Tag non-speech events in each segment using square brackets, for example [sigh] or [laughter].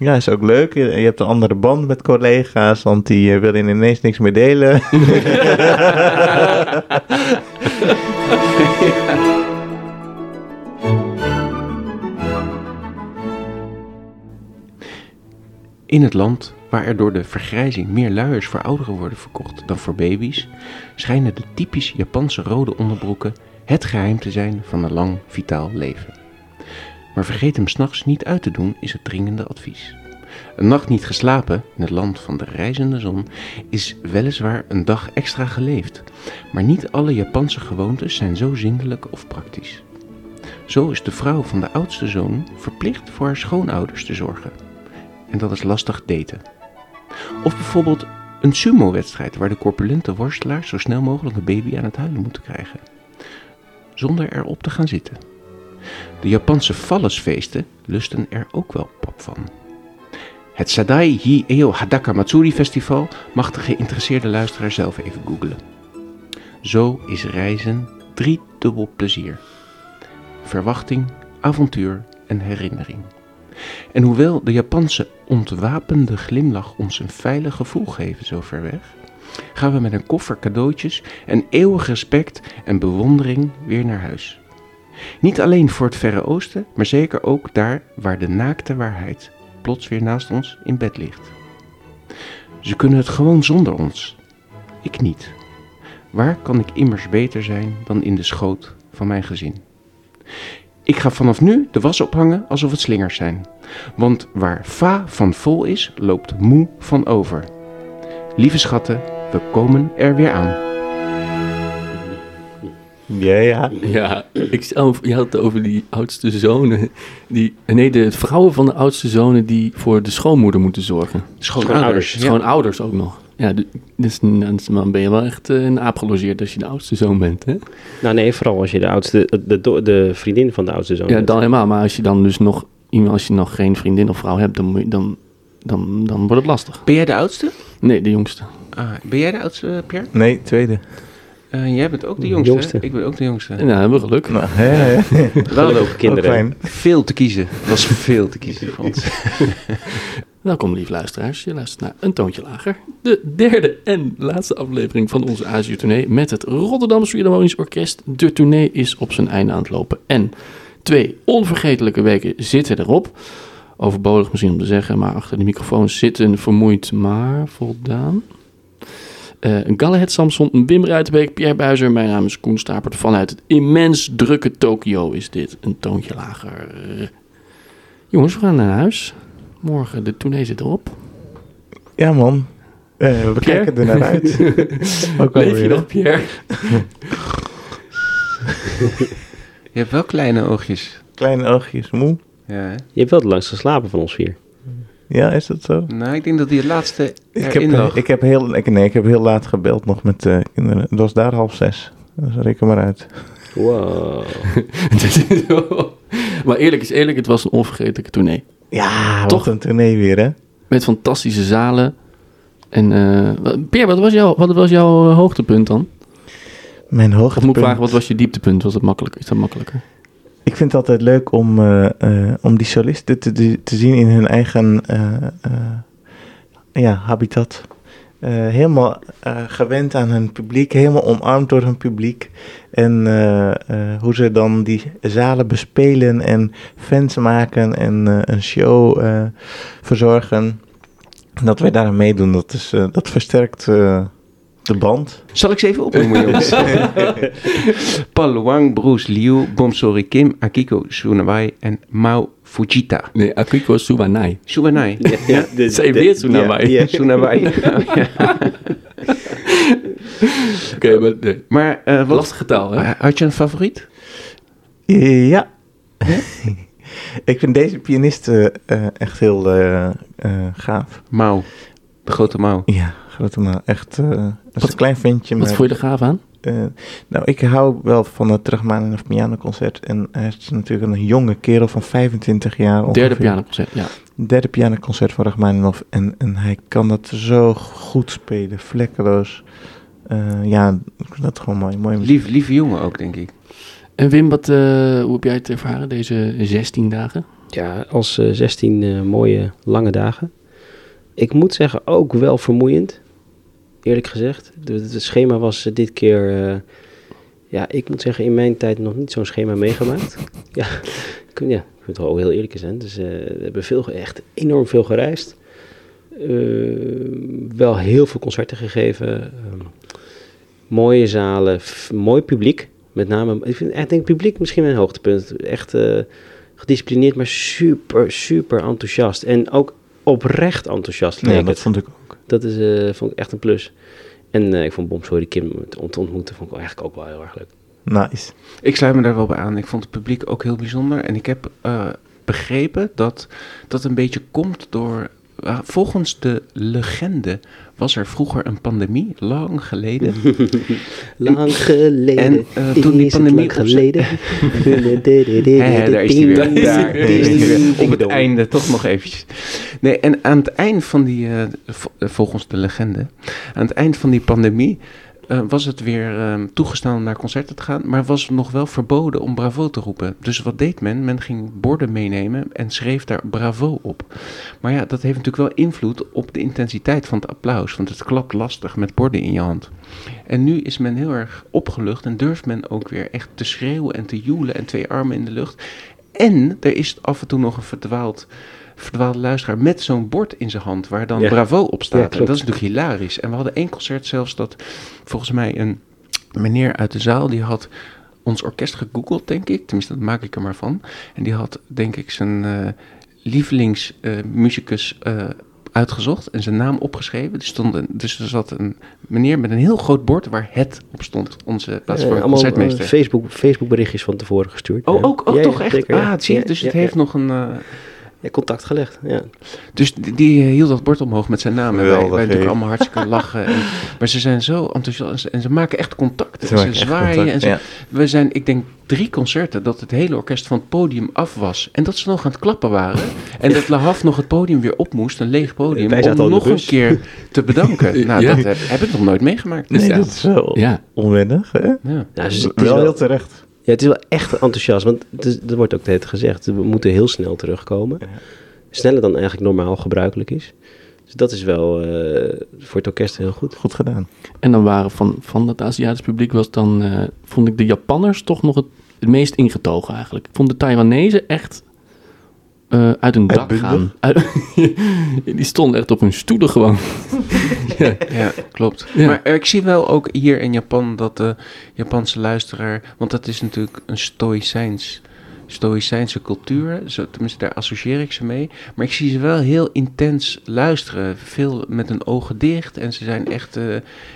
Ja, is ook leuk. Je, je hebt een andere band met collega's, want die eh, willen ineens niks meer delen. [laughs] In het land waar er door de vergrijzing meer luiers voor ouderen worden verkocht dan voor baby's, schijnen de typisch Japanse rode onderbroeken het geheim te zijn van een lang vitaal leven. Maar vergeet hem s'nachts niet uit te doen is het dringende advies. Een nacht niet geslapen in het land van de reizende zon is weliswaar een dag extra geleefd, maar niet alle Japanse gewoontes zijn zo zindelijk of praktisch. Zo is de vrouw van de oudste zoon verplicht voor haar schoonouders te zorgen. En dat is lastig daten. Of bijvoorbeeld een sumo-wedstrijd waar de corpulente worstelaars zo snel mogelijk een baby aan het huilen moeten krijgen. Zonder erop te gaan zitten. De Japanse vallesfeesten lusten er ook wel pap van. Het Sadai Hi Eo Hadaka Matsuri Festival mag de geïnteresseerde luisteraar zelf even googlen. Zo is reizen driedubbel plezier. Verwachting, avontuur en herinnering. En hoewel de Japanse ontwapende glimlach ons een veilig gevoel geven zo ver weg, gaan we met een koffer cadeautjes en eeuwig respect en bewondering weer naar huis. Niet alleen voor het Verre Oosten, maar zeker ook daar waar de naakte waarheid plots weer naast ons in bed ligt. Ze kunnen het gewoon zonder ons. Ik niet. Waar kan ik immers beter zijn dan in de schoot van mijn gezin? Ik ga vanaf nu de was ophangen alsof het slingers zijn. Want waar va van vol is, loopt moe van over. Lieve schatten, we komen er weer aan. Ja, ja. Ja, ik zelf, je had het over die oudste zonen. Die, nee, de vrouwen van de oudste zonen die voor de schoonmoeder moeten zorgen. Schoonouders. ja. Schoonouders ook nog. Ja, du- dus, dan ben je wel echt eh, een aap gelogeerd als je de oudste zoon bent, hè? Nou nee, vooral als je de oudste, de, de, de vriendin van de oudste zoon Ja, bent. dan helemaal. Maar als je dan dus nog, iemand- als je nog geen vriendin of vrouw hebt, dan, dan, dan, dan wordt het lastig. Ben jij de oudste? Nee, de jongste. Ah, ben jij de oudste, Pierre? Nee, tweede. Eh, jij bent ook de jongste. Jongste. Ik ben ook de jongste. Nou, hebben we geluk. Nou, hè, hè. [laughs] Wel ook Ook kinderen. veel te kiezen. Het was veel te kiezen voor ons. [laughs] Welkom, lieve luisteraars. Je luistert naar Een Toontje Lager. De derde en laatste aflevering van onze Azië-tournee met het Rotterdam Philharmonisch Orkest. De tournee is op zijn einde aan het lopen. En twee onvergetelijke weken zitten erop. Overbodig misschien om te zeggen, maar achter de microfoon zitten vermoeid, maar voldaan. Eh Galahad Samson, Wim Ruitenbeek, Pierre Buizer. Mijn naam is Koen Stapert. Vanuit het immens drukke Tokio is dit Een Toontje Lager. Jongens, we gaan naar huis. Morgen, de tournee zit erop. Ja, man. Eh, we Pierre? kijken er naar uit. [laughs] Ook wel Leef je weer, nog, Pierre? [laughs] Je hebt wel kleine oogjes. Kleine oogjes, moe. Ja, hè? Je hebt wel het langst geslapen van ons vier. Ja, is dat zo? Nou, ik denk dat die het laatste Ik heb, lag. ik, heb heel, ik, nee, ik heb heel laat gebeld nog met eh kinderen. Het was daar half zes. Dus reken maar uit. Wow. [laughs] maar eerlijk is eerlijk, het was een onvergetelijke tournee. Ja, Toch? een tournee weer, hè? Met fantastische zalen. En eh, wat- Pierre, wat was, jouw, wat was jouw eh, hoogtepunt dan? Mijn Of moet hoogtepunt. ik vragen, wat was je dieptepunt? Was dat makkelijker? Is dat makkelijker? Ik vind het altijd leuk om, eh, eh, om die solisten te, te, te zien in hun eigen eh, ja, habitat. Helemaal gewend aan hun publiek, helemaal omarmd door hun publiek. En hoe ze dan die zalen bespelen en fans maken en een show verzorgen. Dat wij daar aan meedoen, dat, is, dat versterkt de band. Zal ik ze even opnoemen, jongens? [laughs] Paul Wang, Bruce Liu, Bomsori Kim, Akiko Tsunawai en Mao Fujita. Nee, Akiko Suwanai. Tsuwanai. Ja, de- weer ja, ja. Oh, ja. [laughs] Oké, maar nee. Maar eh, wat, lastige taal, hè? had je een favoriet? Ja. [laughs] ik vind deze pianist eh, eh, echt heel eh, eh, gaaf. Mao. De grote Mao. Ja, grote man. Echt eh, dat is Wat- een klein ventje. Wat maar, vond je er gaaf aan? eh, nou, ik hou wel van het Rachmaninoff pianoconcert. En hij is natuurlijk een jonge kerel van 25 jaar. Derde ongeveer. pianoconcert, ja. Derde pianoconcert van Rachmaninoff. En, en hij kan dat zo goed spelen, vlekkeloos. Eh, ja, ik vind dat gewoon mooi. mooi. Lief, lieve jongen ook, denk ik. En Wim, wat, eh, hoe heb jij het ervaren deze 16 dagen? Ja, als eh, 16 eh, mooie lange dagen. Ik moet zeggen, ook wel vermoeiend. Eerlijk gezegd. Het schema was eh, dit keer... eh, ja, ik moet zeggen, in mijn tijd nog niet zo'n schema meegemaakt. [laughs] ja, ik, ja, ik moet wel heel eerlijk zijn. Dus eh, we hebben veel, echt enorm veel gereisd. Wel heel veel concerten gegeven. ehm, mooie zalen, mooi publiek. Met name, ik vind echt denk ik publiek misschien mijn hoogtepunt. Echt gedisciplineerd, maar super, super enthousiast. En ook oprecht enthousiast Ja, het. dat vond ik ook. Dat is, eh, vond ik echt een plus. En eh, ik vond Bom Sorry Kim te ont- te ontmoeten vond ik eigenlijk ook wel heel erg leuk. Nice. Ik sluit me daar wel bij aan. Ik vond het publiek ook heel bijzonder. En ik heb eh, begrepen dat dat een beetje komt door. volgens de legende was er vroeger een pandemie, lang geleden. [laughs] Lang geleden. En, toen die pandemie lang geleden. [laughs] Daar is hij weer. Daar is hij Op het einde toch nog eventjes. Nee, en aan het eind van die, eh, eh, volgens de legende, aan het eind van die pandemie eh, was het weer ehm, toegestaan om naar concerten te gaan, maar was nog wel verboden om bravo te roepen. Dus wat deed men? Men ging borden meenemen en schreef daar bravo op. Maar ja, dat heeft natuurlijk wel invloed op de intensiteit van het applaus, want het klapt lastig met borden in je hand. En nu is men heel erg opgelucht en durft men ook weer echt te schreeuwen en te joelen en twee armen in de lucht. En er is af en toe nog een verdwaald, verdwaalde luisteraar met zo'n bord in zijn hand waar dan Ja. bravo op Ja, staat. en dat is natuurlijk hilarisch. En we hadden één concert zelfs dat volgens mij een meneer uit de zaal die had ons orkest gegoogeld, denk ik. Tenminste, dat maak ik er maar van. En die had, denk ik, zijn eh lievelingsmuzikus eh uitgezocht en zijn naam opgeschreven. Er stond een, dus er zat een meneer met een heel groot bord waar het op stond. Onze Eh, allemaal eh, concertmeester. Facebook, Facebook berichtjes van tevoren gestuurd. Oh, ook, ook Ja, toch ja, echt? zeker, ja. Ah, zie je, dus het heeft nog een... eh, Ja, contact gelegd, ja. dus die, die hield dat bord omhoog met zijn naam. En wij, wij allemaal hartstikke [laughs] lachen. En, maar ze zijn zo enthousiast en ze maken echt contact. Ze En Ze, zwaaien. contact, En ze, ja. We zijn, ik denk, drie concerten dat het hele orkest van het podium af was. En dat ze nog aan het klappen waren. [laughs] En dat Lahaf nog het podium weer op moest, een leeg podium. Om nog een keer te bedanken. [laughs] Nou, Ja. dat heb, heb ik nog nooit meegemaakt. Dus Nee, ja. dat is wel Ja, onwennig, hè? Ja. Dus het is wel wel- heel terecht. Ja, het is wel echt enthousiast, want het is, er wordt ook de hele tijd gezegd, we moeten heel snel terugkomen. Ja. Sneller dan eigenlijk normaal gebruikelijk is. Dus dat is wel eh, voor het orkest heel goed. Goed gedaan. en dan waren van, van het Aziatisch publiek was dan, eh, vond ik de Japanners toch nog het, het meest ingetogen eigenlijk. Ik vond de Taiwanese echt eh, uit hun dak Uitbundig? gaan. Uit- [laughs] die stonden echt op hun stoelen gewoon. [laughs] ja. Ja, klopt. Ja. Maar eh, ik zie wel ook hier in Japan dat de Japanse luisteraar, want dat is natuurlijk een stoïcijns, stoïcijnse cultuur, zo, tenminste daar associeer ik ze mee, maar ik zie ze wel heel intens luisteren, veel met hun ogen dicht en ze zijn echt eh,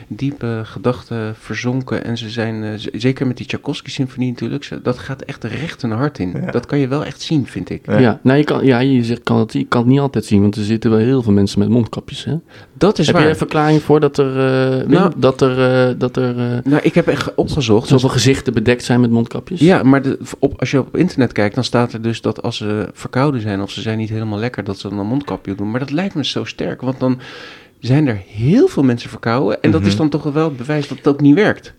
diepe gedachten verzonken en ze zijn, eh, zeker met die Tchaikovsky-symfonie natuurlijk, ze- dat gaat echt recht hun hart in. Ja. Dat kan je wel echt zien, vind ik. Ja. Ja. nou je kan, ja, je zegt, kan het, je kan het niet altijd zien, want er zitten wel heel veel mensen met mondkapjes. Hè? Dat is Heb waar. je een verklaring voor dat er, eh, Nou- dat er, eh, dat er eh, Nou, ik heb echt opgezocht. zoveel gezichten bedekt zijn met mondkapjes? Ja, maar de, op, als je op internet kijkt, dan staat er dus dat als ze verkouden zijn of ze zijn niet helemaal lekker, dat ze dan een mondkapje doen. Maar dat lijkt me zo sterk, want dan zijn er heel veel mensen verkouden. En dat Mhm. is dan toch wel het bewijs dat het ook niet werkt.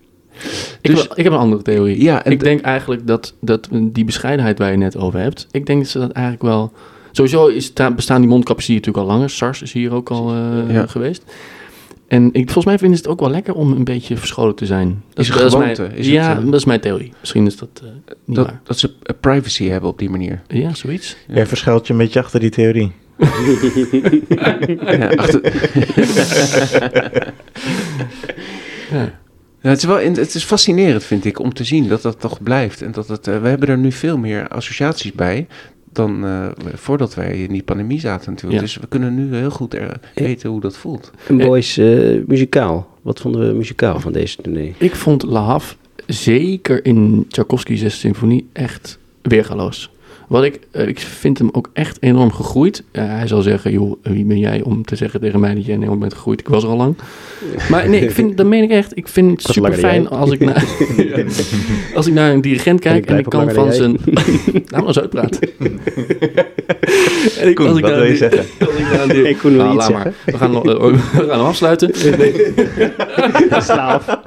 Ik, Dus- heb, ik heb een andere theorie. Ja, en ik de- denk eigenlijk dat, dat die bescheidenheid waar je net over hebt, ik denk dat ze dat eigenlijk wel... Sowieso is, ta- bestaan die mondkapjes hier natuurlijk al langer. SARS is hier ook al Ja. geweest. En ik, volgens mij vinden ze het ook wel lekker om een beetje verscholen te zijn. Dat Is dat een mijn, gewoonte, is het, ja, eh? dat is mijn theorie. Misschien is dat eh, niet Dat, waar. dat ze eh, privacy hebben op die manier. Ja, zoiets. Ja. Jij verschuilt je een beetje achter die theorie. [laughs] Ja, achter- [laughs] Ja. Ja, het, is wel, het is fascinerend, vind ik, om te zien dat dat toch blijft. En dat het, we hebben er nu veel meer associaties bij dan eh, voordat wij in die pandemie zaten natuurlijk. Ja. Dus we kunnen nu heel goed er, weten hoe dat voelt. En boys, eh, muzikaal. Wat vonden we muzikaal van deze tournee? Ik vond Lahav zeker in Tchaikovsky's zesde symfonie echt weergaloos. Wat ik, eh, ik vind hem ook echt enorm gegroeid. Ja, hij zal zeggen, joh, wie ben jij om te zeggen tegen mij dat jij enorm bent gegroeid? Ik was er al lang. Maar nee, ik vind, dat meen ik echt. Ik vind het super fijn als ik, naar, [laughs] als ik naar een dirigent En ik kijk en ik kan van zijn... [laughs] nou, maar eens uitpraten. en [laughs] ik, Koen, als ik wat wil je zeggen? als Nou, laat maar. We gaan, nog- eh, we gaan hem afsluiten. Slaaf.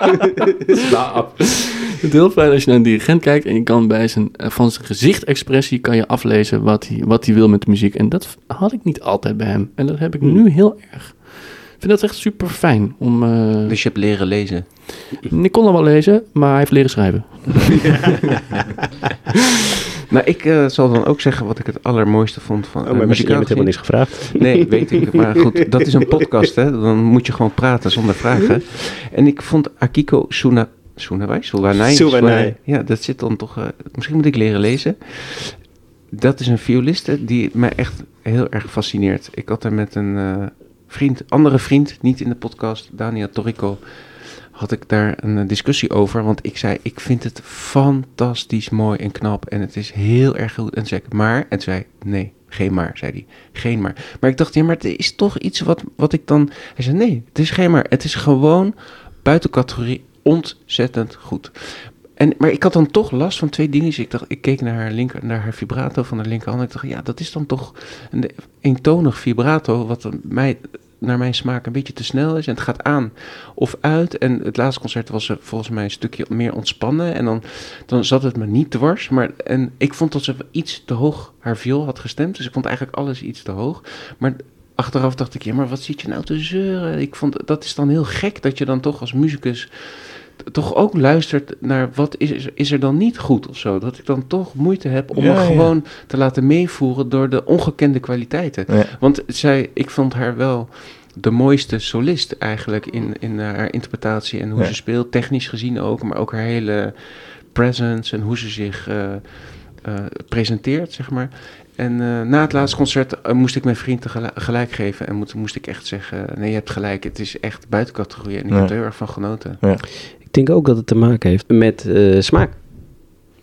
Slaap. Het is heel fijn als je naar een dirigent kijkt en je kan bij zijn, eh, van zijn gezichtexpressie kan je aflezen wat hij, wat hij wil met de muziek. En dat had ik niet altijd bij hem. En dat heb ik nu heel erg. Ik vind dat echt super fijn om. eh, Dus je hebt leren lezen. [laughs] Ik kon al wel lezen, maar hij heeft leren schrijven. [laughs] Nou, ik eh, zal dan ook zeggen wat ik het allermooiste vond van Oh, maar misschien je hebt helemaal niks gezien. gevraagd. Nee, [laughs] weet ik. Maar goed, dat is een podcast, hè. Dan moet je gewoon praten zonder vragen. En ik vond Akiko Suna... Sunawai? Suwanai? Suwanai. Ja, dat zit dan toch... eh, misschien moet ik leren lezen. Dat is een violiste die mij echt heel erg fascineert. Ik had er met een eh, vriend, andere vriend, niet in de podcast, Daniel Torrico, had ik daar een eh, discussie over. Want ik zei, ik vind het fantastisch mooi en knap en het is heel erg goed. En zei ik, maar? En zei nee, geen maar, zei hij. Geen maar. Maar ik dacht, ja, maar het is toch iets wat, wat ik dan... Hij zei, nee, het is geen maar. Het is gewoon buiten categorie ontzettend goed. En, maar ik had dan toch last van twee dingen. Ik dacht, ik keek naar haar, linker, naar haar vibrato van haar linkerhand. Ik dacht, ja, dat is dan toch een eentonig vibrato. Wat mij, naar mijn smaak een beetje te snel is. En het gaat aan of uit. En het laatste concert was ze volgens mij een stukje meer ontspannen. En dan, dan zat het me niet dwars. Maar, en ik vond dat ze iets te hoog haar viool had gestemd. Dus ik vond eigenlijk alles iets te hoog. Maar achteraf dacht ik, ja, maar wat zit je nou te zeuren? Ik vond dat is dan heel gek dat je dan toch als muzikus toch ook luistert naar wat is, er- is er dan niet goed of zo. Dat ik dan toch moeite heb om Ja, me ja. gewoon te laten meevoeren door de ongekende kwaliteiten. Ja. Want zij, ik vond haar wel de mooiste solist eigenlijk in, in haar interpretatie en hoe ze speelt, technisch gezien ook, maar ook haar hele presence en hoe ze zich eh, eh, presenteert, zeg maar. En eh, na het laatste concert eh, moest ik mijn vriend gelijk geven en moet, moest ik echt zeggen, nee, je hebt gelijk, het is echt buiten categorie en ik Ja. heb er heel erg van genoten. Ik denk ook dat het te maken heeft met eh, smaak.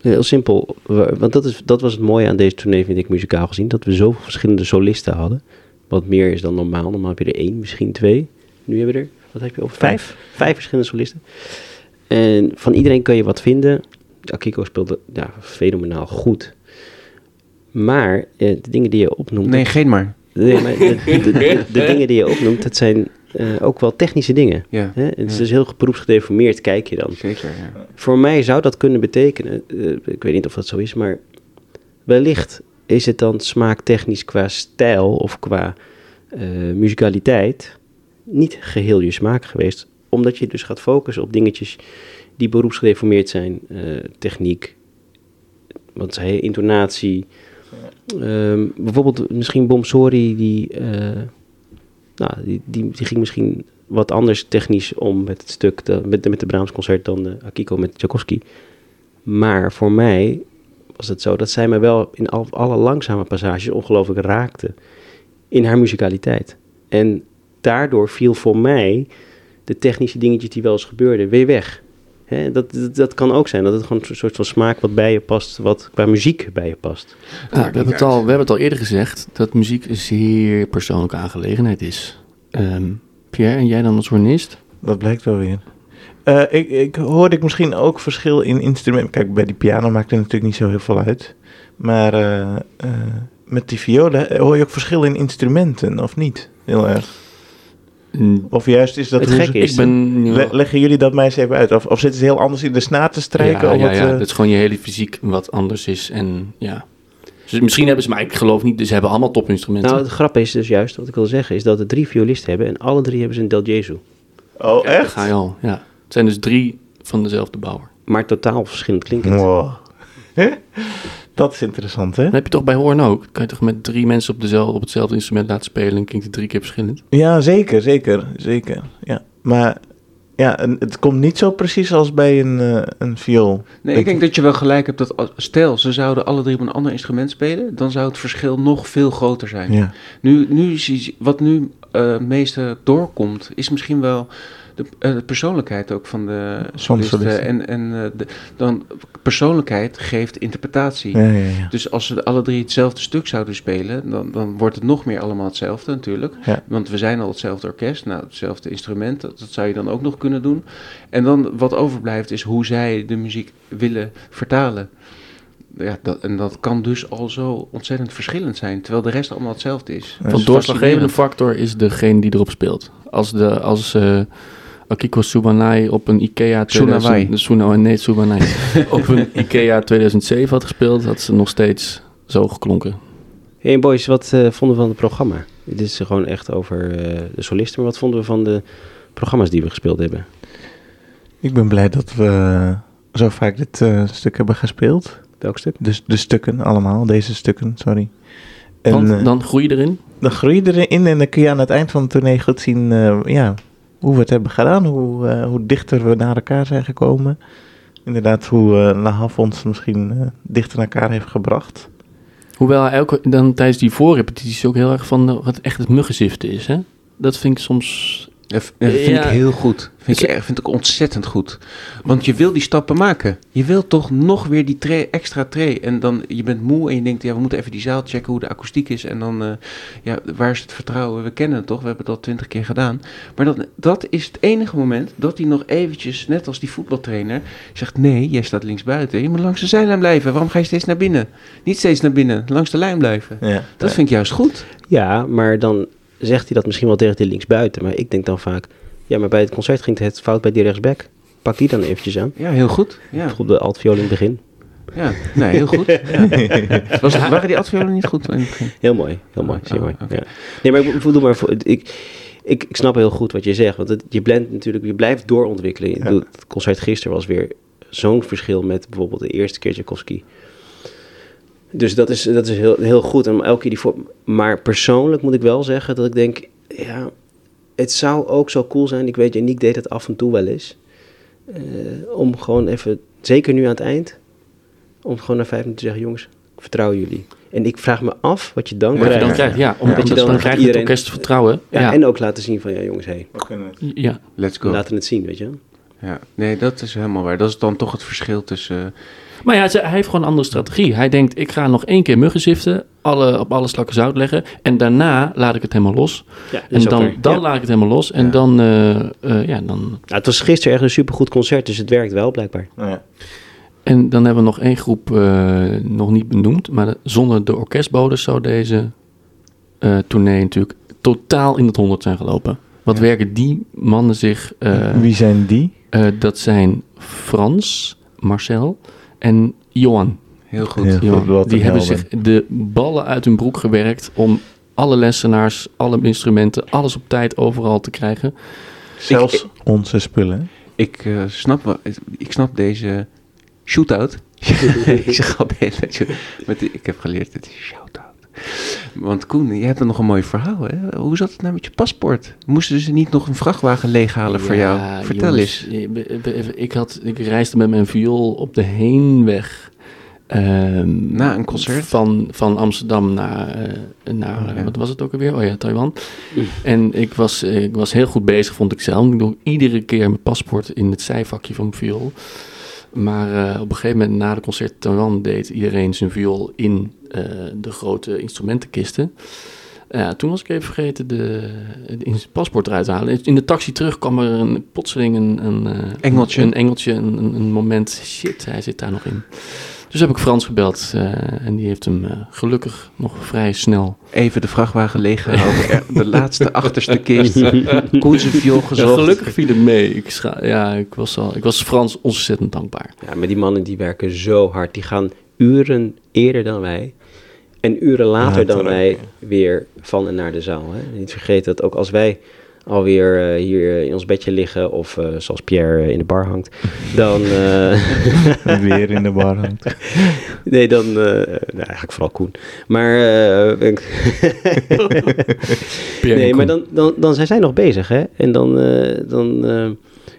Heel simpel. Wa- Want dat, is, dat was het mooie aan deze tournee, vind ik, muzikaal gezien. Dat we zoveel verschillende solisten hadden. Wat meer is dan normaal. Normaal heb je er één, misschien twee. Nu hebben we er, wat heb je over? Vijf. Vijf verschillende solisten. En van iedereen kan je wat vinden. Akiko speelde ja, fenomenaal goed. Maar eh, de dingen die je opnoemt... Nee, geen maar. Nee, maar de, de, de- [laughs] de dingen die je opnoemt, dat zijn eh, ook wel technische dingen. Ja, Hè? Het is Ja. dus heel beroepsgedeformeerd, kijk je dan. zeker. Ja. Voor mij zou dat kunnen betekenen, eh, ik weet niet of dat zo is, maar wellicht is het dan smaaktechnisch qua stijl of qua eh muzikaliteit niet geheel je smaak geweest. Omdat je dus gaat focussen op dingetjes die beroepsgedeformeerd zijn. eh, techniek, wat zei je, intonatie. Ehm, bijvoorbeeld misschien Bomsori, die, eh, nou, die, die, ging misschien wat anders technisch om met het stuk, de, met, met de Brahms concert dan de Akiko met Tchaikovsky. Maar voor mij was het zo dat zij me wel in al, alle langzame passages ongelooflijk raakte in haar muzikaliteit. En daardoor viel voor mij de technische dingetjes die wel eens gebeurden weer weg. Hè, dat, dat, dat kan ook zijn, dat het gewoon een soort van smaak wat bij je past, wat qua muziek bij je past. Ja, we, hebben het al, we hebben het al eerder gezegd dat muziek een zeer persoonlijke aangelegenheid is. Ehm, Pierre, en jij dan als hornist? Dat blijkt wel weer. Eh, ik, ik hoorde ik misschien ook verschil in instrumenten. Kijk, bij die piano maakt er natuurlijk niet zo heel veel uit. Maar eh, eh, met die violen hoor je ook verschil in instrumenten, of niet? Heel erg. Of juist is dat Het ze- is- Ik ben... Le- leggen jullie dat mij eens even uit? Of, of zitten ze heel anders in de snaar te strijken? ja, of ja, wat, ja, eh, dat is gewoon je hele fysiek wat anders is. En ja. Dus misschien hebben ze, maar ik geloof niet, dus ze hebben allemaal topinstrumenten. Nou, het grap is dus juist, wat ik wil zeggen, is dat we drie violisten hebben en alle drie hebben ze een Del Jesu. Oh, echt? ga je al, ja. Het zijn dus drie van dezelfde bouwer. Maar totaal verschillend klinkend. Wow. Dat is interessant, hè? Dan heb je toch bij Hoorn ook? Kan je toch met drie mensen op, dezelfde, op hetzelfde instrument laten spelen en klinkt het drie keer verschillend? Ja, zeker, zeker, zeker. Ja. Maar ja, en het komt niet zo precies als bij een, eh, een viool. Nee, ik denk dat je wel gelijk hebt dat als- stel ze zouden alle drie op een ander instrument spelen, dan zou het verschil nog veel groter zijn. Ja, Nu, nu zie je- wat nu eh meeste doorkomt, is misschien wel de, eh, de persoonlijkheid ook van de solisten. solisten. En, en eh, de, dan persoonlijkheid geeft interpretatie. ja, ja. ja. Dus als ze alle drie hetzelfde stuk zouden spelen, dan, dan wordt het nog meer allemaal hetzelfde natuurlijk. Ja. Want we zijn al hetzelfde orkest, nou hetzelfde instrument, dat, dat zou je dan ook nog kunnen doen. En dan wat overblijft is hoe zij de muziek willen vertalen. Ja, dat, en dat kan dus al zo ontzettend verschillend zijn, terwijl de rest allemaal hetzelfde is. Is doorslaggevende factor is degene die erop speelt. Als, de, als, eh, Akiko Subanai op een Ikea... Tsunawai. 2000 Tsunawai, nee, Subanai. [laughs] op een Ikea 2007 had gespeeld, had ze nog steeds zo geklonken. Hey boys, wat eh, vonden we van het programma? Dit is gewoon echt over eh, de solisten, maar wat vonden we van de programma's die we gespeeld hebben? Ik ben blij dat we zo vaak dit eh, stuk hebben gespeeld. Welk stuk? Dus de stukken allemaal, deze stukken, sorry. En Dan, dan groei je erin. dan groei je erin en dan kun je aan het eind van het tournee goed zien eh, ja, hoe we het hebben gedaan. Hoe, eh, hoe dichter we naar elkaar zijn gekomen. Inderdaad, hoe eh La Havre ons misschien eh, dichter naar elkaar heeft gebracht. Hoewel elke, dan tijdens die voorrepetities ook heel erg van wat echt het muggenziften is. Hè? Dat vind ik soms... Dat vind Ja. ik heel goed. Vind ik, vind ik ontzettend goed. Want je wil die stappen maken. Je wil toch nog weer die tray, extra tray. En dan, je bent moe en je denkt, ja, we moeten even die zaal checken hoe de akoestiek is. En dan, eh, ja, waar is het vertrouwen? We kennen het toch? We hebben het al twintig keer gedaan. Maar dat, dat is het enige moment dat hij nog eventjes, net als die voetbaltrainer, zegt, nee, jij staat linksbuiten. Je moet langs de zijlijn blijven. Waarom ga je steeds naar binnen? Niet steeds naar binnen, langs de lijn blijven. Ja. Dat vind ik juist goed. Ja, maar dan zegt hij dat misschien wel tegen de linksbuiten. Maar ik denk dan vaak, ja, maar bij het concert ging het fout bij die rechtsback. Pak die dan eventjes aan. Ja, heel goed. Ja, Op de altviool in het begin. ja. nee, heel goed. Ja. [laughs] Was, waren die adviolen niet goed in het begin? Heel mooi, heel mooi, zeer oh, mooi. Ja. Nee, maar ik bedoel maar, ik, ik, ik snap heel goed wat je zegt. Want het, je blendt natuurlijk, je blijft doorontwikkelen. Ja. Het concert gisteren was weer zo'n verschil met bijvoorbeeld de eerste keer Tchaikovsky. Dus dat is, dat is heel, heel goed. En elke keer die voor, maar persoonlijk moet ik wel zeggen dat ik denk, ja, het zou ook zo cool zijn. Ik weet, Janiek deed het af en toe wel eens. eh, om gewoon even, zeker nu aan het eind, om gewoon na vijf minuten te zeggen, jongens, ik vertrouw jullie. En ik vraag me af wat je dan Wat je krijgt. dan krijgt, ja. Omdat Dat je dan dan, krijgt iedereen- het orkest vertrouwen. Ja, Ja, En ook laten zien van, ja jongens, hey, We kunnen het. ja. Let's we go. laten het zien, weet je wel. Ja, nee, dat is helemaal waar. Dat is dan toch het verschil tussen... eh, Maar ja, ze- hij heeft gewoon een andere strategie. Hij denkt, ik ga nog één keer muggenziften, alle, op alle slakken zout leggen. En daarna laat ik het helemaal los. Ja, En dan, dan laat ik het helemaal los. En Ja. dan, eh, eh, ja, dan... Nou, het was gisteren echt een supergoed concert, dus het werkt wel blijkbaar. Ja. En dan hebben we nog één groep eh, nog niet benoemd. Maar de- zonder de orkestbodes zou deze eh tournee natuurlijk totaal in het honderd zijn gelopen. Wat Ja. werken die mannen zich... eh, Wie zijn die? eh, dat zijn Frans, Marcel en Johan. heel goed. Johan. Die hebben helden. zich de ballen uit hun broek gewerkt om alle lessenaars, alle instrumenten, alles op tijd overal te krijgen. Zelfs onze spullen. Ik, eh, snap, ik snap deze shootout. [laughs] ik zeg altijd, je, met die- ik heb geleerd, het is shootout. Want Koen, je hebt er nog een mooi verhaal. Hè? Hoe zat het nou met je paspoort? Moesten ze niet nog een vrachtwagen leeghalen voor jou? Vertel jongens, eens. Ik, had, ik reisde met mijn viool op de heenweg. ehm, Na een concert? Van, van Amsterdam naar, eh, naar Oh, ja. wat was het ook alweer? Oh ja, Taiwan. En ik was, ik was heel goed bezig, vond ik zelf. Ik doe iedere keer mijn paspoort in het zijvakje van mijn viool. Maar eh, op een gegeven moment na de concert in Taiwan deed iedereen zijn viool in eh, de grote instrumentenkisten. Ja, toen was ik even vergeten de, paspoort eruit te halen. In de taxi terug kwam er een, plotseling een, een eh, Engeltje. Een engeltje, een, een moment. Shit, hij zit daar nog in. Dus heb ik Frans gebeld eh, en die heeft hem eh, gelukkig nog vrij snel. Even de vrachtwagen leeggehaald. [laughs] Er- de laatste achterste kist. [laughs] Koen zijn viool Ja, gezocht. gelukkig viel het mee. Ik, scha- ja, ik, was al, ik was Frans ontzettend dankbaar. Ja, maar die mannen die werken zo hard. Die gaan uren eerder dan wij. En uren later dan wij weer van en naar de zaal. Hè. Niet vergeten dat ook als wij alweer eh, hier in ons bedje liggen... of eh, zoals Pierre eh, in de bar hangt... dan, eh, [laughs] Weer in de bar hangt. [laughs] nee, dan... eh, nou, eigenlijk vooral Koen. Maar... eh, [laughs] nee, maar dan, dan, dan zijn zij nog bezig, hè? En dan, eh, dan eh,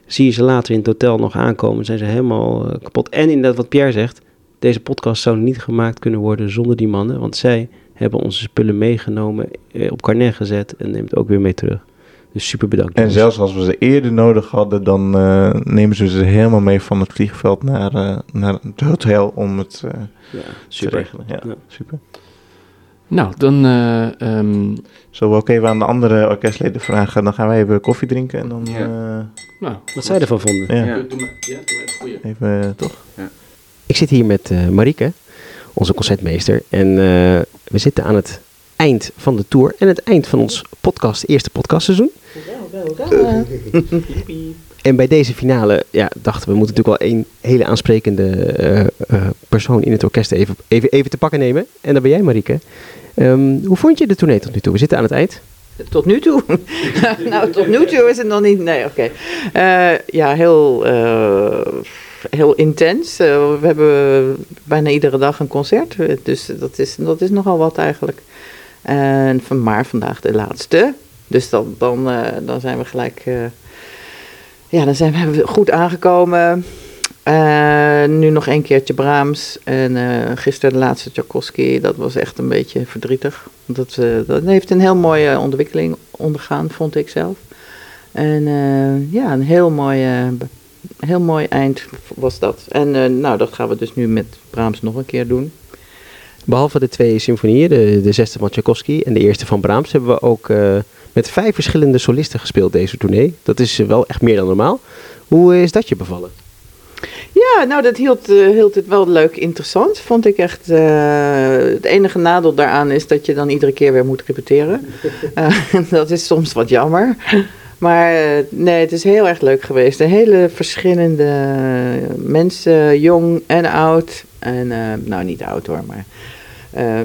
zie je ze later in het hotel nog aankomen. Zijn ze helemaal eh, kapot. En inderdaad, wat Pierre zegt, deze podcast zou niet gemaakt kunnen worden zonder die mannen. Want zij hebben onze spullen meegenomen, eh, op carnet gezet en neemt ook weer mee terug. Dus super bedankt. En jongens. zelfs als we ze eerder nodig hadden, dan eh, nemen ze ze helemaal mee van het vliegveld naar, eh, naar het hotel om het eh, Ja, te super. regelen. Ja, Ja. super. Nou, dan... eh, ehm, Zullen we ook even aan de andere orkestleden vragen? Dan gaan wij even koffie drinken en dan Ja. eh, nou, Wat zij ervan vonden. ja, Ja. Doe maar, ja, doe maar even goeie. even toch? Ik zit hier met eh Marieke, onze concertmeester. En eh, we zitten aan het eind van de tour en het eind van ons podcast, eerste podcastseizoen. En bij deze finale ja, dachten we, we moeten natuurlijk wel één hele aansprekende eh, eh, persoon in het orkest even, even, even te pakken nemen. En dat ben jij, Marieke. Ehm, hoe vond je de tournee tot nu toe? We zitten aan het eind. Tot nu toe? [laughs] nou, tot nu toe is het nog niet. Nee, oké. Eh, ja, heel, heel intens. We hebben bijna iedere dag een concert. Dus dat is, dat is nogal wat eigenlijk. En van maar vandaag de laatste. Dus dan, dan, eh, dan zijn we gelijk. eh, ja, dan zijn we goed aangekomen. Eh, nu nog een keertje Brahms. En gisteren de laatste Tchaikovsky. Dat was echt een beetje verdrietig. Dat, dat heeft een heel mooie ontwikkeling ondergaan, vond ik zelf. En ja, een heel mooi, heel mooi eind was dat. En nou, dat gaan we dus nu met Brahms nog een keer doen. Behalve de twee symfonieën, de, de zesde van Tchaikovsky en de eerste van Brahms, hebben we ook eh, met vijf verschillende solisten gespeeld deze tournee. Dat is wel echt meer dan normaal. Hoe is dat je bevallen? Ja, nou, dat hield, eh, hield het wel leuk interessant, vond ik echt. eh, het enige nadeel daaraan is dat je dan iedere keer weer moet repeteren. [laughs] [laughs] Dat is soms wat jammer. Maar nee, het is heel erg leuk geweest. Een hele verschillende mensen, jong en oud. En, nou, niet oud hoor, maar... eh,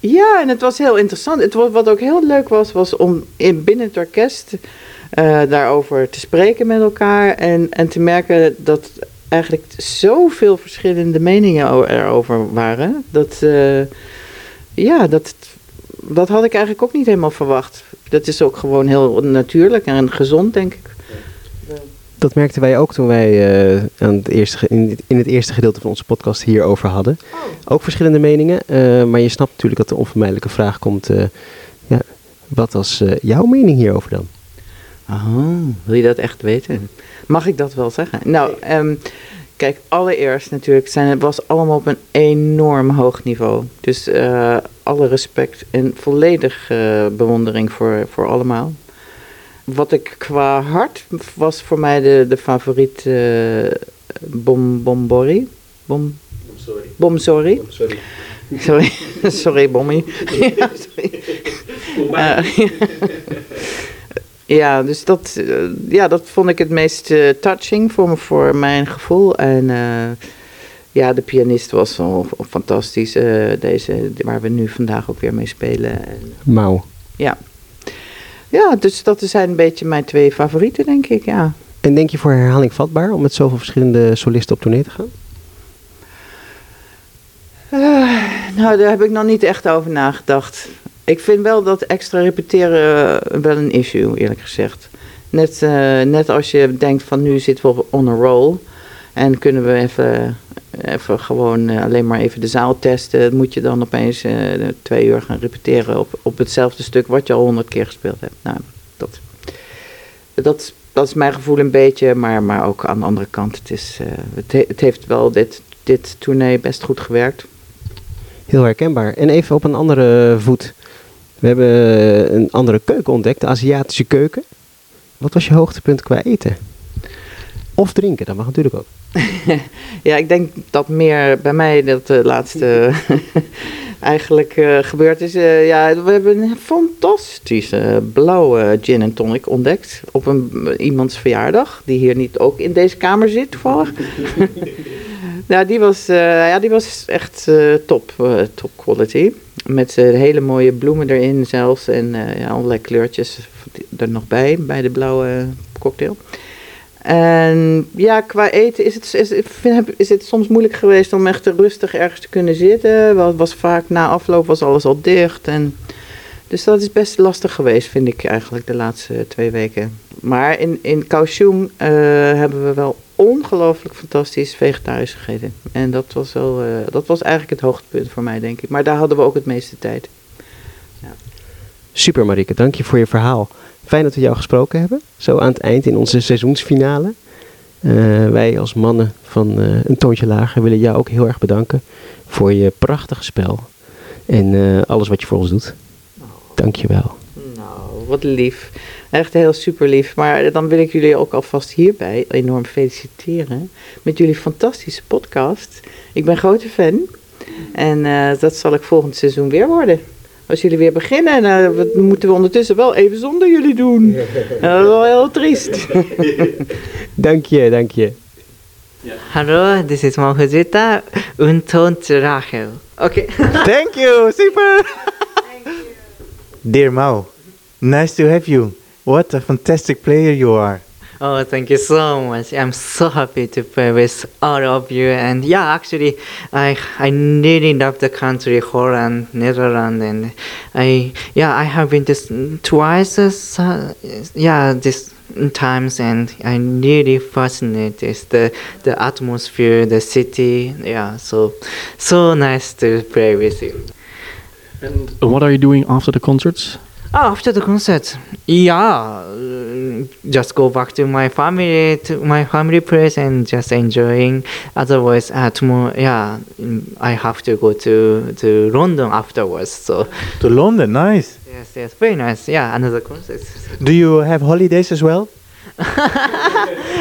ja, en het was heel interessant. Het, wa- wat ook heel leuk was, was om in, binnen het orkest eh, daarover te spreken met elkaar. En, en te merken dat eigenlijk zoveel verschillende meningen erover waren. Dat, eh, ja, dat, dat had ik eigenlijk ook niet helemaal verwacht. Dat is ook gewoon heel natuurlijk en gezond, denk ik. Dat merkten wij ook toen wij eh, aan het eerste, in, het- in het eerste gedeelte van onze podcast hierover hadden. Ook verschillende meningen, eh, maar je snapt natuurlijk dat de onvermijdelijke vraag komt. eh, ja, wat was eh, jouw mening hierover dan? Oh, wil je dat echt weten? Mag ik dat wel zeggen? Nou, ehm, kijk, allereerst natuurlijk zijn het was allemaal op een enorm hoog niveau. Dus eh, alle respect en volledig eh, bewondering voor, voor allemaal. Wat ik qua hart was voor mij de, de favoriet eh Bom Bombori. Bom, Bom Sorry. Sorry, [laughs] sorry Bommy. ja, [laughs] sorry. Eh, ja, dus dat, eh, ja, dat vond ik het meest touching voor, me, voor mijn gevoel. En eh, ja, de pianist was wel fantastisch. deze, waar we nu vandaag ook weer mee spelen. En, Mauw. ja. Ja, dus dat zijn een beetje mijn twee favorieten, denk ik. Ja. En denk je voor herhaling vatbaar om met zoveel verschillende solisten op tournee te gaan? Eh, nou, daar heb ik nog niet echt over nagedacht. Ik vind wel dat extra repeteren eh, wel een issue, eerlijk gezegd. Net, eh, net als je denkt van nu zitten we on a roll. En kunnen we even, even gewoon eh, alleen maar even de zaal testen. Moet je dan opeens eh, twee uur gaan repeteren op, op hetzelfde stuk wat je al honderd keer gespeeld hebt. Nou, dat, dat, dat is mijn gevoel een beetje. Maar, maar ook aan de andere kant, het, is, eh, het, he- het heeft wel dit, dit tournee best goed gewerkt. Heel herkenbaar. En even op een andere voet. We hebben een andere keuken ontdekt, de Aziatische keuken. Wat was je hoogtepunt qua eten? Of drinken, dat mag natuurlijk ook. [laughs] Ja, ik denk dat meer bij mij dat de laatste [laughs] eigenlijk eh, gebeurd is. Eh, ja, we hebben een fantastische blauwe gin en tonic ontdekt op een, iemands verjaardag, die hier niet ook in deze kamer zit toevallig. [laughs] nou, die was, eh, ja, die was echt eh, top, eh, top quality. Met eh, hele mooie bloemen erin zelfs en eh, allerlei kleurtjes er nog bij, bij de blauwe cocktail. En ja, qua eten is het, is, vind, is het soms moeilijk geweest om echt rustig ergens te kunnen zitten. Het was vaak na afloop was alles al dicht. En, dus dat is best lastig geweest, vind ik eigenlijk, de laatste twee weken. Maar in, in Kaohsiung eh, hebben we wel ongelooflijk fantastisch vegetarisch gegeten. En dat was, wel, eh, dat was eigenlijk het hoogtepunt voor mij, denk ik. Maar daar hadden we ook het meeste tijd. Super Marike, dank je voor je verhaal. Fijn dat we jou gesproken hebben, zo aan het eind in onze seizoensfinale. Eh, wij als mannen van eh, een toontje lager willen jou ook heel erg bedanken voor je prachtige spel. En eh, alles wat je voor ons doet. Dank je wel. Nou, wat lief. Echt heel super lief. Maar dan wil ik jullie ook alvast hierbij enorm feliciteren met jullie fantastische podcast. Ik ben grote fan. En dat zal ik volgend seizoen weer worden. Als jullie weer beginnen. En uh, we moeten we ondertussen wel even zonder jullie doen. En [laughs] dat is wel heel triest. [laughs] dank je, dank je. Hallo, this is Mo Fujita. Untot Rachel. Oké. [laughs] Thank you, super. Dear Mao, nice to have you. What a fantastic player you are. Oh, thank you so much. I'm so happy to play with all of you. And yeah, actually, I I really love the country Holland, Netherlands, and I yeah I have been this twice. Uh, yeah, this times, and I'm really fascinated. It's the the atmosphere, the city. Yeah, so so nice to play with you. And what are you doing after the concerts? After the concert, yeah, just go back to my family, to my family place, and just enjoying. Otherwise, uh, tomorrow, yeah, I have to go to to London afterwards. So To London, nice. yes, yes, very nice. Yeah, another concert. Do you have holidays as well? [laughs]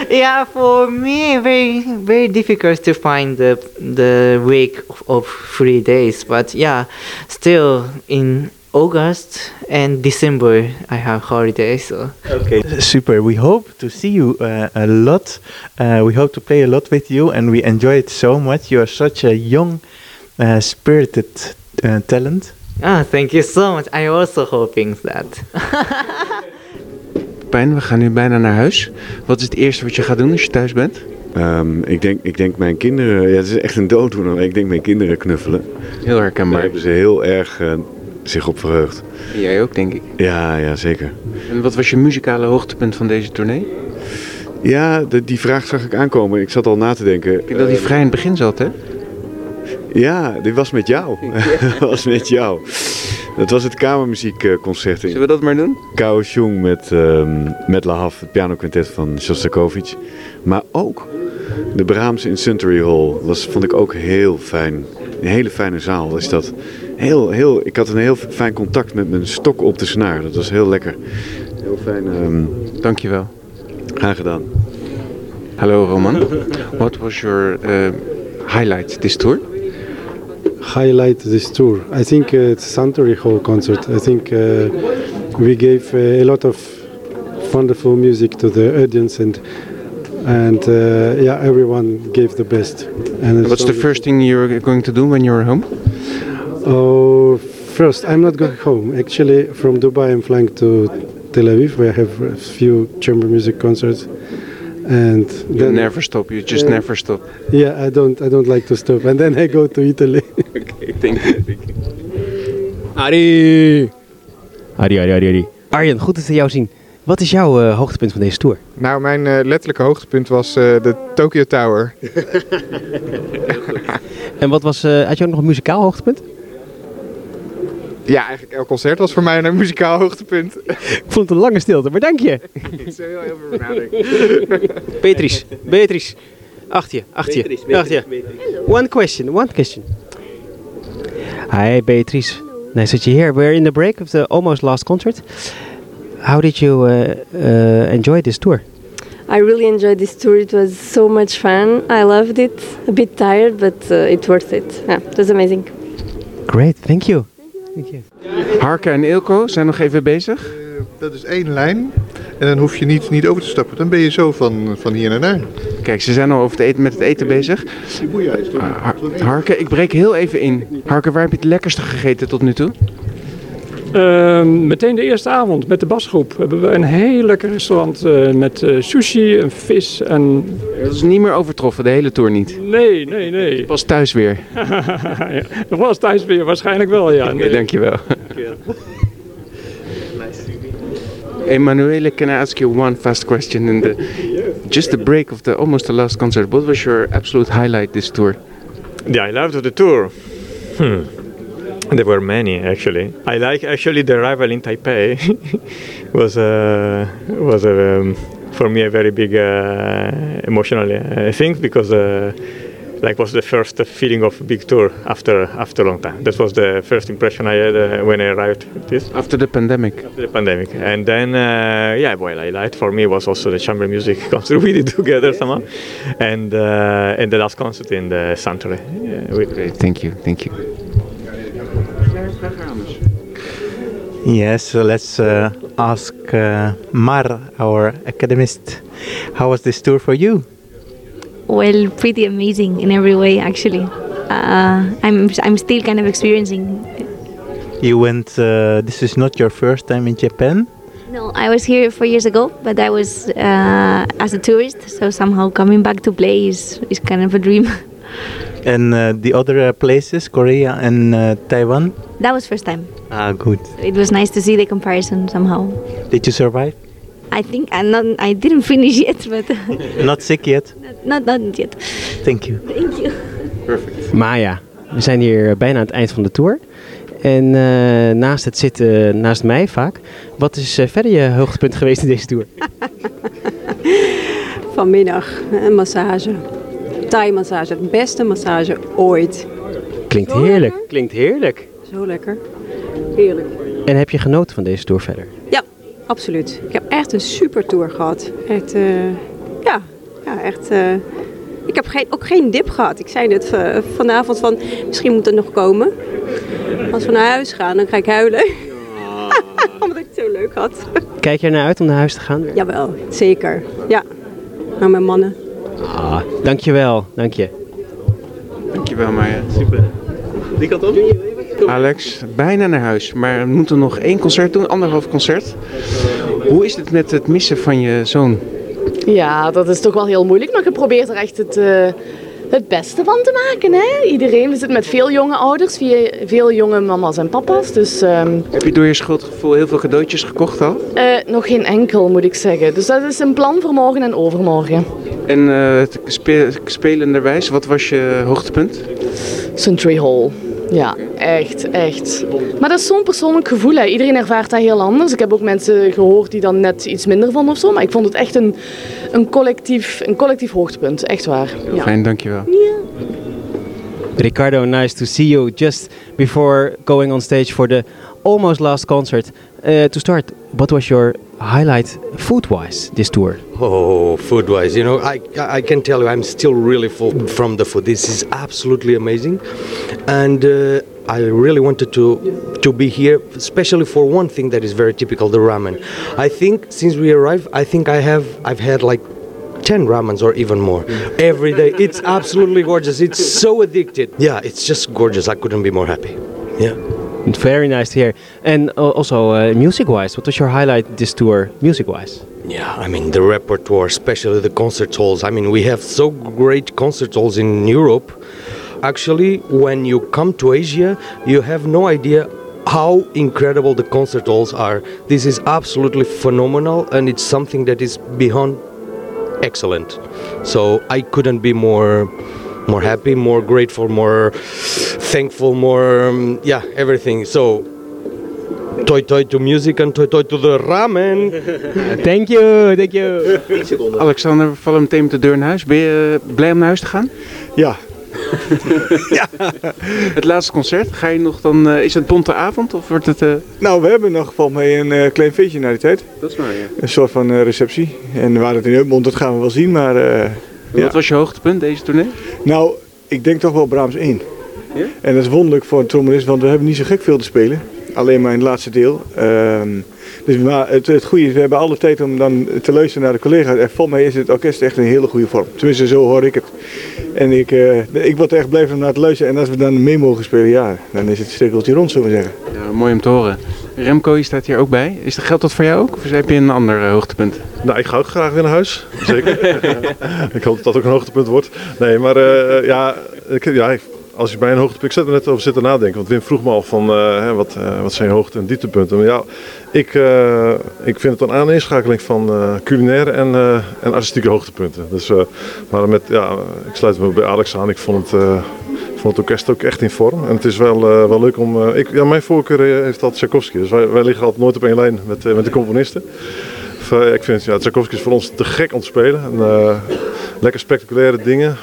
yeah, for me, very very difficult to find the the week of, of three days. But yeah, still in August and December I have holidays. So Okay, super. We hope to see you uh, a lot. Uh, we hope to play a lot with you, and we enjoy it so much. You are such a young, uh, spirited uh, talent. ah, thank you so much. I also hoping that. [laughs] Pijn, we gaan nu bijna naar huis. Wat is het eerste wat je gaat doen als je thuis bent? Ehm, ik, denk, ik denk mijn kinderen, ja, het is echt een dooddoener, maar ik denk mijn kinderen knuffelen. Heel Daar herkenbaar. hebben ze heel erg eh, zich op verheugd. Jij ook, denk ik. Ja, ja, zeker. En wat was je muzikale hoogtepunt van deze tournee? Ja, de- die vraag zag ik aankomen. Ik zat al na te denken. Ik denk dat die vrij in het begin zat, hè? Ja, dit was met jou. [laughs] Dat was met jou. Dat was het kamermuziekconcert Zullen we dat maar doen? Kaohsiung met, ehm met Lahaf, het pianoquintet van Shostakovich. Maar ook de Brahms in Suntory Hall. was vond ik ook heel fijn. Een hele fijne zaal is dat. Heel, heel, ik had een heel fijn contact met mijn stok op de snaar. Dat was heel lekker. Heel fijn. ehm Dankjewel. graag gedaan. Hallo Roman. What was your uh, highlight this tour? highlight this tour. I think uh, it's Suntory Hall concert. I think uh, we gave uh, a lot of wonderful music to the audience and and uh, yeah, everyone gave the best. And What's the first thing you're going to do when you're home? Oh, first, I'm not going home. Actually, from Dubai, I'm flying to Tel Aviv, where I have a few chamber music concerts. And You then, never stop, you just Uh, never stop. yeah, I don't, I don't like to stop. And then I go to Italy. [laughs] Okay, thank you. Thank you. Arie! Arie, Arie, Arie, Arie. Arjen, goed te jou zien. Wat is jouw eh, hoogtepunt van deze tour? Nou, mijn eh, letterlijke hoogtepunt was eh, de Tokyo Tower. [laughs] En wat was, eh, had je ook nog een muzikaal hoogtepunt? Ja, eigenlijk elk concert was voor mij een muzikaal hoogtepunt. Ik vond het een lange stilte, maar dank je. [laughs] Ik zou heel even nadenken. [laughs] Beatrice, Beatrice. Achter je, achter je, achter je. One question, one question. Hi Beatrice, nice that you're here. We're in the break of the almost last concert. How did you uh, uh, enjoy this tour? I really enjoyed this tour. It was so much fun. I loved it. A bit tired, but uh, it's worth it. Yeah, it was amazing. Great, thank you. You. Harke en Ilko zijn nog even bezig. Dat is één lijn. En dan hoef je niet, niet over te stappen. Dan ben je zo van, van hier naar daar. Kijk, ze zijn al over het eten, met het eten bezig. Die boeien is toch? Ah, Har- Harke, ik breek heel even in. Harke, waar heb je het lekkerste gegeten tot nu toe? Ehm, meteen de eerste avond met de basgroep hebben we een heel lekker restaurant eh, met eh, sushi en vis en... Dat is niet meer overtroffen, de hele tour niet. Nee, nee, nee. Pas thuis weer. [laughs] ja, eens thuis weer, waarschijnlijk wel, ja. Oké, dankjewel. [laughs] Emanuele, can I ask you one fast question? In the, just the break of the almost the last concert, what was your absolute highlight this tour? The I loved the tour. Hmm. There were many actually. I like actually the arrival in Taipei [laughs] was uh, was um, for me a very big uh, emotional uh, thing because uh, like was the first feeling of big tour after after a long time. That was the first impression I had uh, when I arrived. This After the pandemic. after the pandemic, and then uh, yeah, well, highlight for me was also the chamber music [laughs] concert we did together somehow, and uh, and the last concert in the Santori. Uh, with Great, thank you, thank you. Yes, so let's uh, ask uh, Mar, our academist, how was this tour for you? Well, pretty amazing in every way, actually. Uh, I'm I'm still kind of experiencing. You went, uh, this is not your first time in Japan? No, I was here four years ago, but I was uh, as a tourist, so somehow coming back to play is, is kind of a dream. [laughs] And uh, the other uh, places, Korea and uh, Taiwan? that was first time. Ah, good. It was nice to see the comparison somehow. Did you survive? I think I'm not. I didn't finish yet, [laughs] but [laughs] Not sick yet? not not yet. Thank you. Thank you. Perfect. Maya, we zijn hier bijna aan het eind van de tour. En eh, naast het zitten, naast mij vaak, wat is eh, verder je hoogtepunt [laughs] geweest in deze tour? Vanmiddag een massage. Thai massage, het beste massage ooit. Klinkt heerlijk, klinkt heerlijk. Zo lekker. Heerlijk. En heb je genoten van deze tour verder? Ja, absoluut. Ik heb echt een super tour gehad. Echt, eh, ja, ja, echt. eh, ik heb geen, ook geen dip gehad. Ik zei net eh, vanavond van, misschien moet het nog komen. Als we naar huis gaan, dan ga ik huilen. [laughs] Omdat ik het zo leuk had. Kijk je er naar uit om naar huis te gaan? Jawel, zeker. Ja, naar mijn mannen. Ah, dankjewel, dank je. Dankjewel Maya. Super. Die kant op? Alex, bijna naar huis, maar we moeten nog één concert doen, anderhalf concert. Hoe is het met het missen van je zoon? Ja, dat is toch wel heel moeilijk, maar je probeert er echt het, eh, het beste van te maken. Hè? Iedereen, we zitten met veel jonge ouders, veel, jonge mama's en papa's. Dus ehm, Heb je door je schuldgevoel heel veel cadeautjes gekocht al? eh, nog geen enkel, moet ik zeggen. Dus dat is een plan voor morgen en overmorgen. En spe spelenderwijs, wat was je hoogtepunt? Century Hall. Ja, echt, echt. Maar dat is zo'n persoonlijk gevoel. Hè. Iedereen ervaart dat heel anders. Ik heb ook mensen gehoord die dan net iets minder vonden of zo. Maar ik vond het echt een, een, collectief, een collectief hoogtepunt. Echt waar. Ja. Fijn, dankjewel. Ricardo, nice to see you. Just before going on stage for the almost last concert, uh, to start, what was your highlight food-wise this tour? Oh, food wise, you know, I, I can tell you, I'm still really full from the food. This is absolutely amazing. And uh, I really wanted to, to be here, especially for one thing that is very typical the ramen. I think since we arrived, I think I have, I've had like 10 ramens or even more every day. It's absolutely gorgeous. It's so addicted. Yeah, it's just gorgeous. I couldn't be more happy. Yeah. Very nice to hear. And uh, also, uh, music-wise, what was your highlight this tour, music-wise? Yeah, I mean the repertoire, especially the concert halls. I mean we have so great concert halls in Europe. Actually, when you come to Asia, you have no idea how incredible the concert halls are. This is absolutely phenomenal, and it's something that is beyond excellent. So I couldn't be more more happy, more grateful, more thankful, more um, yeah, everything. So Toi toi to music and toi toi to the ramen. [laughs] thank you, thank you. [laughs] Alexander, we vallen meteen met de deur naar huis. Ben je eh, blij om naar huis te gaan? [laughs] Ja. Het laatste concert, ga je nog dan, eh, is het bonte avond of wordt het... eh, Nou, we hebben nog geval mee een eh, klein feestje na die tijd. Dat is waar, ja. Een soort van receptie. En waar het in Utmond, dat gaan we wel zien, maar... Wat ja. was je hoogtepunt deze tournee? Nou, ik denk toch wel Brahms 1. Ja? En dat is wonderlijk voor een trombonist, want we hebben niet zo gek veel te spelen. Alleen maar in het laatste deel. Ehm, dus maar het, het goede is, we hebben alle tijd om dan te luisteren naar de collega's. En volgens mij is het orkest echt een hele goede vorm. Tenminste, zo hoor ik het. En ik, eh, ik word er echt blij van om naar te luisteren. En als we dan mee mogen spelen, ja, dan is het cirkeltje rond, zullen we zeggen. Ja, mooi om te horen. Remco, je staat hier ook bij. Is geldt dat voor jou ook? Of heb je een ander eh, hoogtepunt? Nou, ik ga ook graag weer naar huis. Zeker. [laughs] ik hoop dat dat ook een hoogtepunt wordt. Nee, maar eh, ja, ik, ja, als je bij een hoogtepunt... Ik zat er net over zitten nadenken. Want Wim vroeg me al van eh, hè, wat, eh, wat zijn hoogte- en dieptepunten. Maar ja, ik, ik vind het een aaneenschakeling van culinaire en, en artistieke hoogtepunten. Dus, maar met, ja, ik sluit me bij Alex aan. Ik vond het... vond het orkest ook echt in vorm. En het is wel, eh, wel leuk om... eh, ik, ja, mijn voorkeur eh, heeft dat Tchaikovsky. Dus wij, wij liggen altijd nooit op één lijn met, met de componisten. Of, ik vind ja, Tchaikovsky is voor ons te gek om te spelen. En, lekker spectaculaire dingen.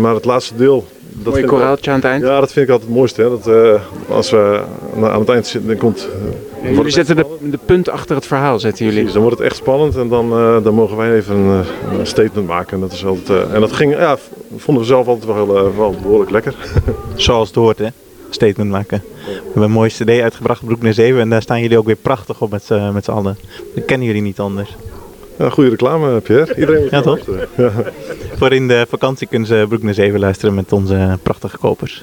Maar het laatste deel... Dat Mooi koraaltje aan het eind. Ja, dat vind ik altijd het mooiste. Hè? Dat, als we aan het eind zitten, dan komt... Ja, jullie zetten de, de punt achter het verhaal, zetten jullie. Precies, dan wordt het echt spannend en dan, eh, dan mogen wij even een, eh, een statement maken. En dat, is altijd, eh, en dat ging, ja, vonden we zelf altijd wel, heel, wel behoorlijk lekker. [laughs] Zoals het hoort, hè? statement maken. We hebben een mooie cd uitgebracht, Broek naar Zeven. En daar staan jullie ook weer prachtig op met, z'n- met z'n allen. Dat kennen jullie niet anders. Ja, goede reclame, Pierre. Iedereen moet Ja, toch? [laughs] Ja. Voor in de vakantie kunnen ze Broek naar Zeven luisteren met onze prachtige kopers.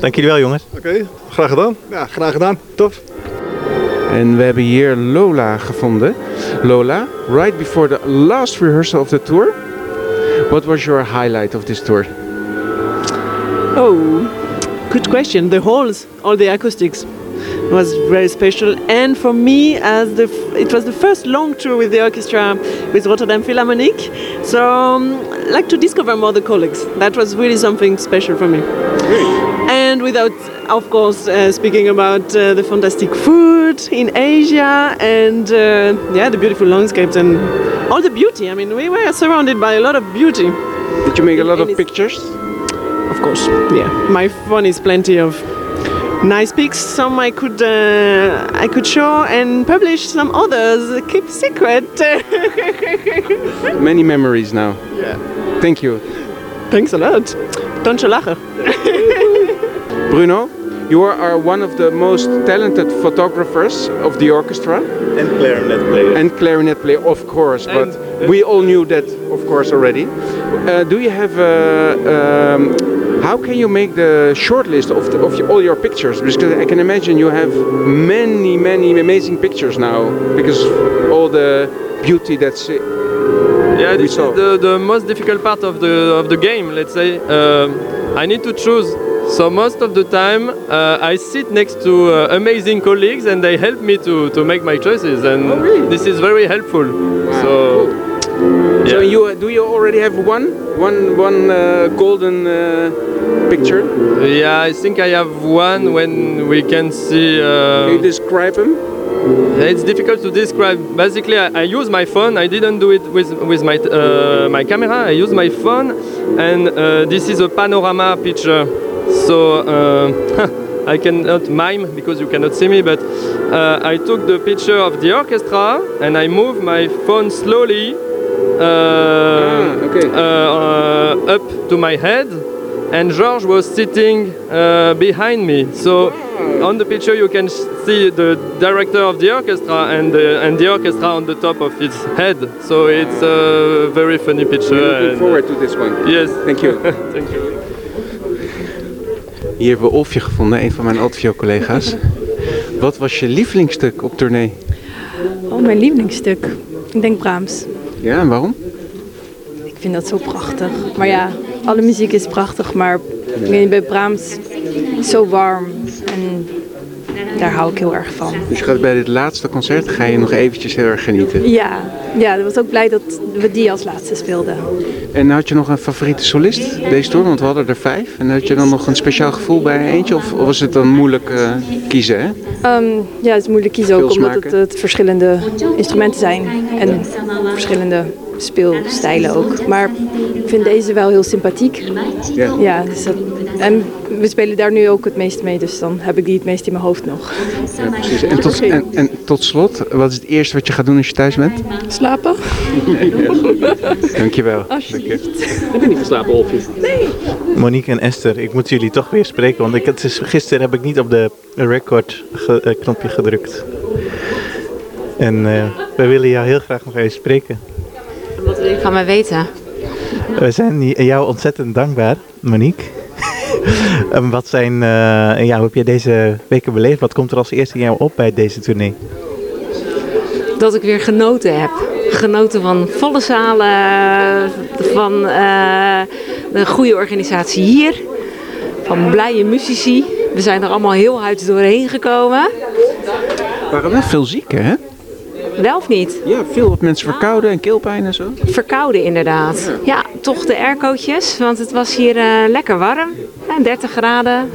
Dank jullie wel, jongens. Oké, graag gedaan. Ja, graag gedaan. Tof. En we hebben hier Lola gevonden. Lola, right before the last rehearsal of the tour, what was your highlight of this tour? Oh, good question. The halls, all the acoustics was very special. And for me, as the f- it was the first long tour with the orchestra with Rotterdam Philharmonic, so um, like to discover more the colleagues. That was really something special for me. And without, of course, uh, speaking about uh, the fantastic food in Asia and uh, yeah, the beautiful landscapes and all the beauty. I mean, we were surrounded by a lot of beauty. Did you make a lot of pictures? Of course, yeah. My phone is plenty of nice pics. Some I could uh, I could show and publish. Some others keep secret. [laughs] Many memories now. Yeah. Thank you. Thanks a lot. Don't you lachen. [laughs] Bruno, you are one of the most talented photographers of the orchestra. And clarinet player. And clarinet player, of course, but we all knew that, of course, already. Uh, do you have, uh, um, how can you make the shortlist of, the, of your- all your pictures? Because I can imagine you have many, many amazing pictures now, because all the beauty that's uh, Yeah, this is the, the most difficult part of the of the game. Let's say um, I need to choose. So most of the time, uh, I sit next to uh, amazing colleagues, and they help me to, to make my choices, and this is very helpful. So, So you do you already have one, one, one uh, golden uh, picture? yeah, I think I have one when we can see. Uh, Can you describe him? It's difficult to describe. Basically, I, I use my phone. I didn't do it with with my uh, my camera. I use my phone, and uh, this is a panorama picture. So uh, [laughs] I cannot mime because you cannot see me. But uh, I took the picture of the orchestra, and I moved my phone slowly uh, uh, uh, up to my head, and George was sitting uh, behind me. So on the picture you can see the director of the orchestra and the, and the orchestra on the top of his head. So it's a very funny picture. We're looking and- forward to this one. Yes. Thank you. [laughs] Thank you. Hier hebben we Olfje gevonden, een van mijn Altvio-collega's. Wat was je lievelingsstuk op tournee? Oh, mijn lievelingsstuk. Ik denk Brahms. Ja, en waarom? Ik vind dat zo prachtig. Maar ja, alle muziek is prachtig, maar bij Brahms zo warm. En daar hou ik heel erg van. Dus je gaat bij dit laatste concert ga je nog eventjes heel erg genieten. Ja, ja, ik was ook blij dat we die als laatste speelden. En had je nog een favoriete solist deze tour? Want we hadden er vijf. En had je dan nog een speciaal gevoel bij eentje? Of was het dan moeilijk eh, kiezen? Hè? Ehm, ja, het is moeilijk kiezen ook omdat het, het verschillende instrumenten zijn en verschillende speelstijlen ook. Maar ik vind deze wel heel sympathiek. Ja. Ja, dus dat, en we spelen daar nu ook het meest mee, dus dan heb ik die het meest in mijn hoofd nog. Ja, precies. En tot, en, en tot slot, wat is het eerste wat je gaat doen als je thuis bent? Slapen? [laughs] Dankjewel. Alsjeblieft. Heb je niet geslapen, Olfje? Nee. Monique en Esther, ik moet jullie toch weer spreken, want ik, het is, gisteren heb ik niet op de record ge- eh, knopje gedrukt. En eh, we willen jou heel graag nog even spreken. Wat wil je van mij weten? We zijn jou ontzettend dankbaar, Monique. [laughs] En wat zijn, eh, ja, hoe heb je deze weken beleefd? Wat komt er als eerste in jou op bij deze tournee? Dat ik weer genoten heb. Genoten van volle zalen, van eh, de goede organisatie hier, van blije muzici. We zijn er allemaal heel huids doorheen gekomen. Er waren wel veel zieken, hè? Wel of niet? Ja, veel mensen verkouden en keelpijn en zo. Verkouden inderdaad. Ja, toch de aircootjes, want het was hier eh, lekker warm. Ja, 30 graden,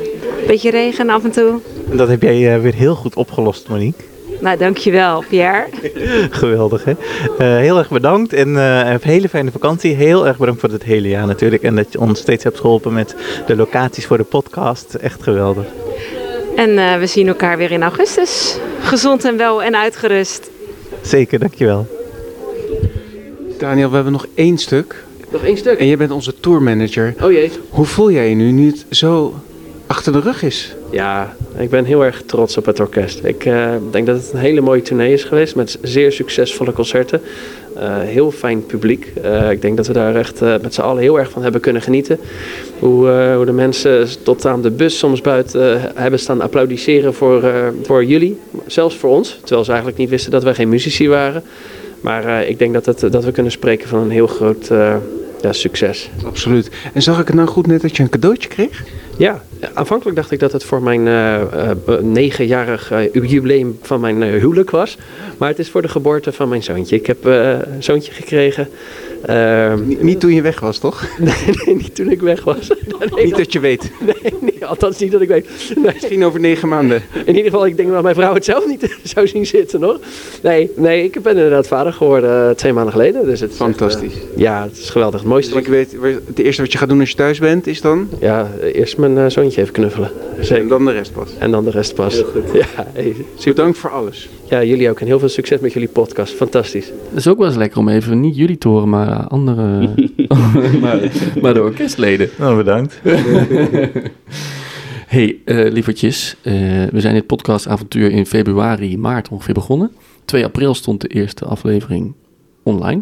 beetje regen af en toe. En dat heb jij eh, weer heel goed opgelost, Monique. Nou, dankjewel Pierre. [laughs] Geweldig, hè? Eh, heel erg bedankt en eh, een hele fijne vakantie. Heel erg bedankt voor het hele jaar natuurlijk. En dat je ons steeds hebt geholpen met de locaties voor de podcast. Echt geweldig. En eh, we zien elkaar weer in augustus. Gezond en wel en uitgerust. Zeker, dankjewel. Daniel, we hebben nog één stuk. Nog één stuk? En jij bent onze tourmanager. Oh jee. Hoe voel jij je nu, nu het zo achter de rug is. Ja, ik ben heel erg trots op het orkest. Ik eh, denk dat het een hele mooie tournee is geweest met zeer succesvolle concerten. Eh, heel fijn publiek. Eh, ik denk dat we daar echt met z'n allen heel erg van hebben kunnen genieten. Hoe, hoe de mensen tot aan de bus soms buiten hebben staan applaudisseren voor, voor jullie. Zelfs voor ons. Terwijl ze eigenlijk niet wisten dat wij geen muzici waren. Maar ik denk dat, het, dat we kunnen spreken van een heel groot ja, succes. Absoluut. En zag ik het nou goed net dat je een cadeautje kreeg? Ja, aanvankelijk dacht ik dat het voor mijn eh, eh, negenjarig eh, jubileum van mijn huwelijk was. Maar het is voor de geboorte van mijn zoontje. Ik heb een zoontje gekregen. Niet, niet toen je weg was, toch? [laughs] nee, nee, niet toen ik weg was. [laughs] Nee, niet dat je weet. [laughs] Nee, nee, althans niet dat ik weet. Nee. Misschien over negen maanden. In ieder geval, ik denk dat mijn vrouw het zelf niet zou zien zitten, hoor. Nee, nee ik ben inderdaad vader geworden eh, twee maanden geleden. Dus het is Fantastisch. echt, eh, ja, het is geweldig. Het mooiste. Ik weet, het eerste wat je gaat doen als je thuis bent, is dan? Ja, eerst mijn eh, zoontje even knuffelen. En dan de rest pas. En dan de rest pas. Ja, hey. Bedankt voor alles. Ja, jullie ook. En heel veel succes met jullie podcast. Fantastisch. Het is ook wel eens lekker om even niet jullie te horen, maar eh, andere. maar, [laughs] [laughs] maar de orkestleden. Nou, bedankt. [laughs] hey, eh, lievertjes. eh, we zijn dit podcastavontuur in februari, maart ongeveer begonnen. 2 april stond de eerste aflevering online.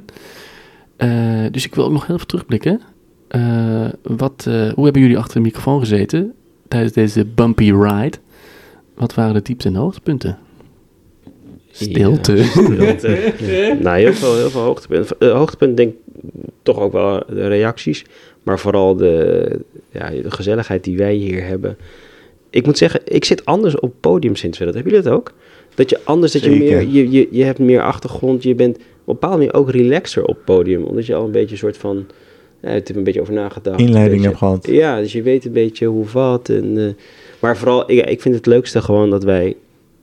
Eh, dus ik wil ook nog heel even terugblikken. Eh, wat, eh, hoe hebben jullie achter de microfoon gezeten tijdens deze bumpy ride? Wat waren de diepte en hoogtepunten? Stilte. Ja, stilte. [laughs] nou, heel veel, heel veel hoogtepunten. Uh, hoogtepunt denk ik toch ook wel de reacties. Maar vooral de, ja, de gezelligheid die wij hier hebben. Ik moet zeggen, ik zit anders op het podium sinds we dat. Hebben jullie dat ook? Dat je anders, dat je meer, je, je, je hebt meer achtergrond. Je bent op een bepaalde manier ook relaxer op het podium. Omdat je al een beetje een soort van, hebt er een beetje over nagedacht. Inleiding hebt gehad. Ja, dus je weet een beetje hoe wat. En, eh, maar vooral, ik, ik vind het leukste gewoon dat wij,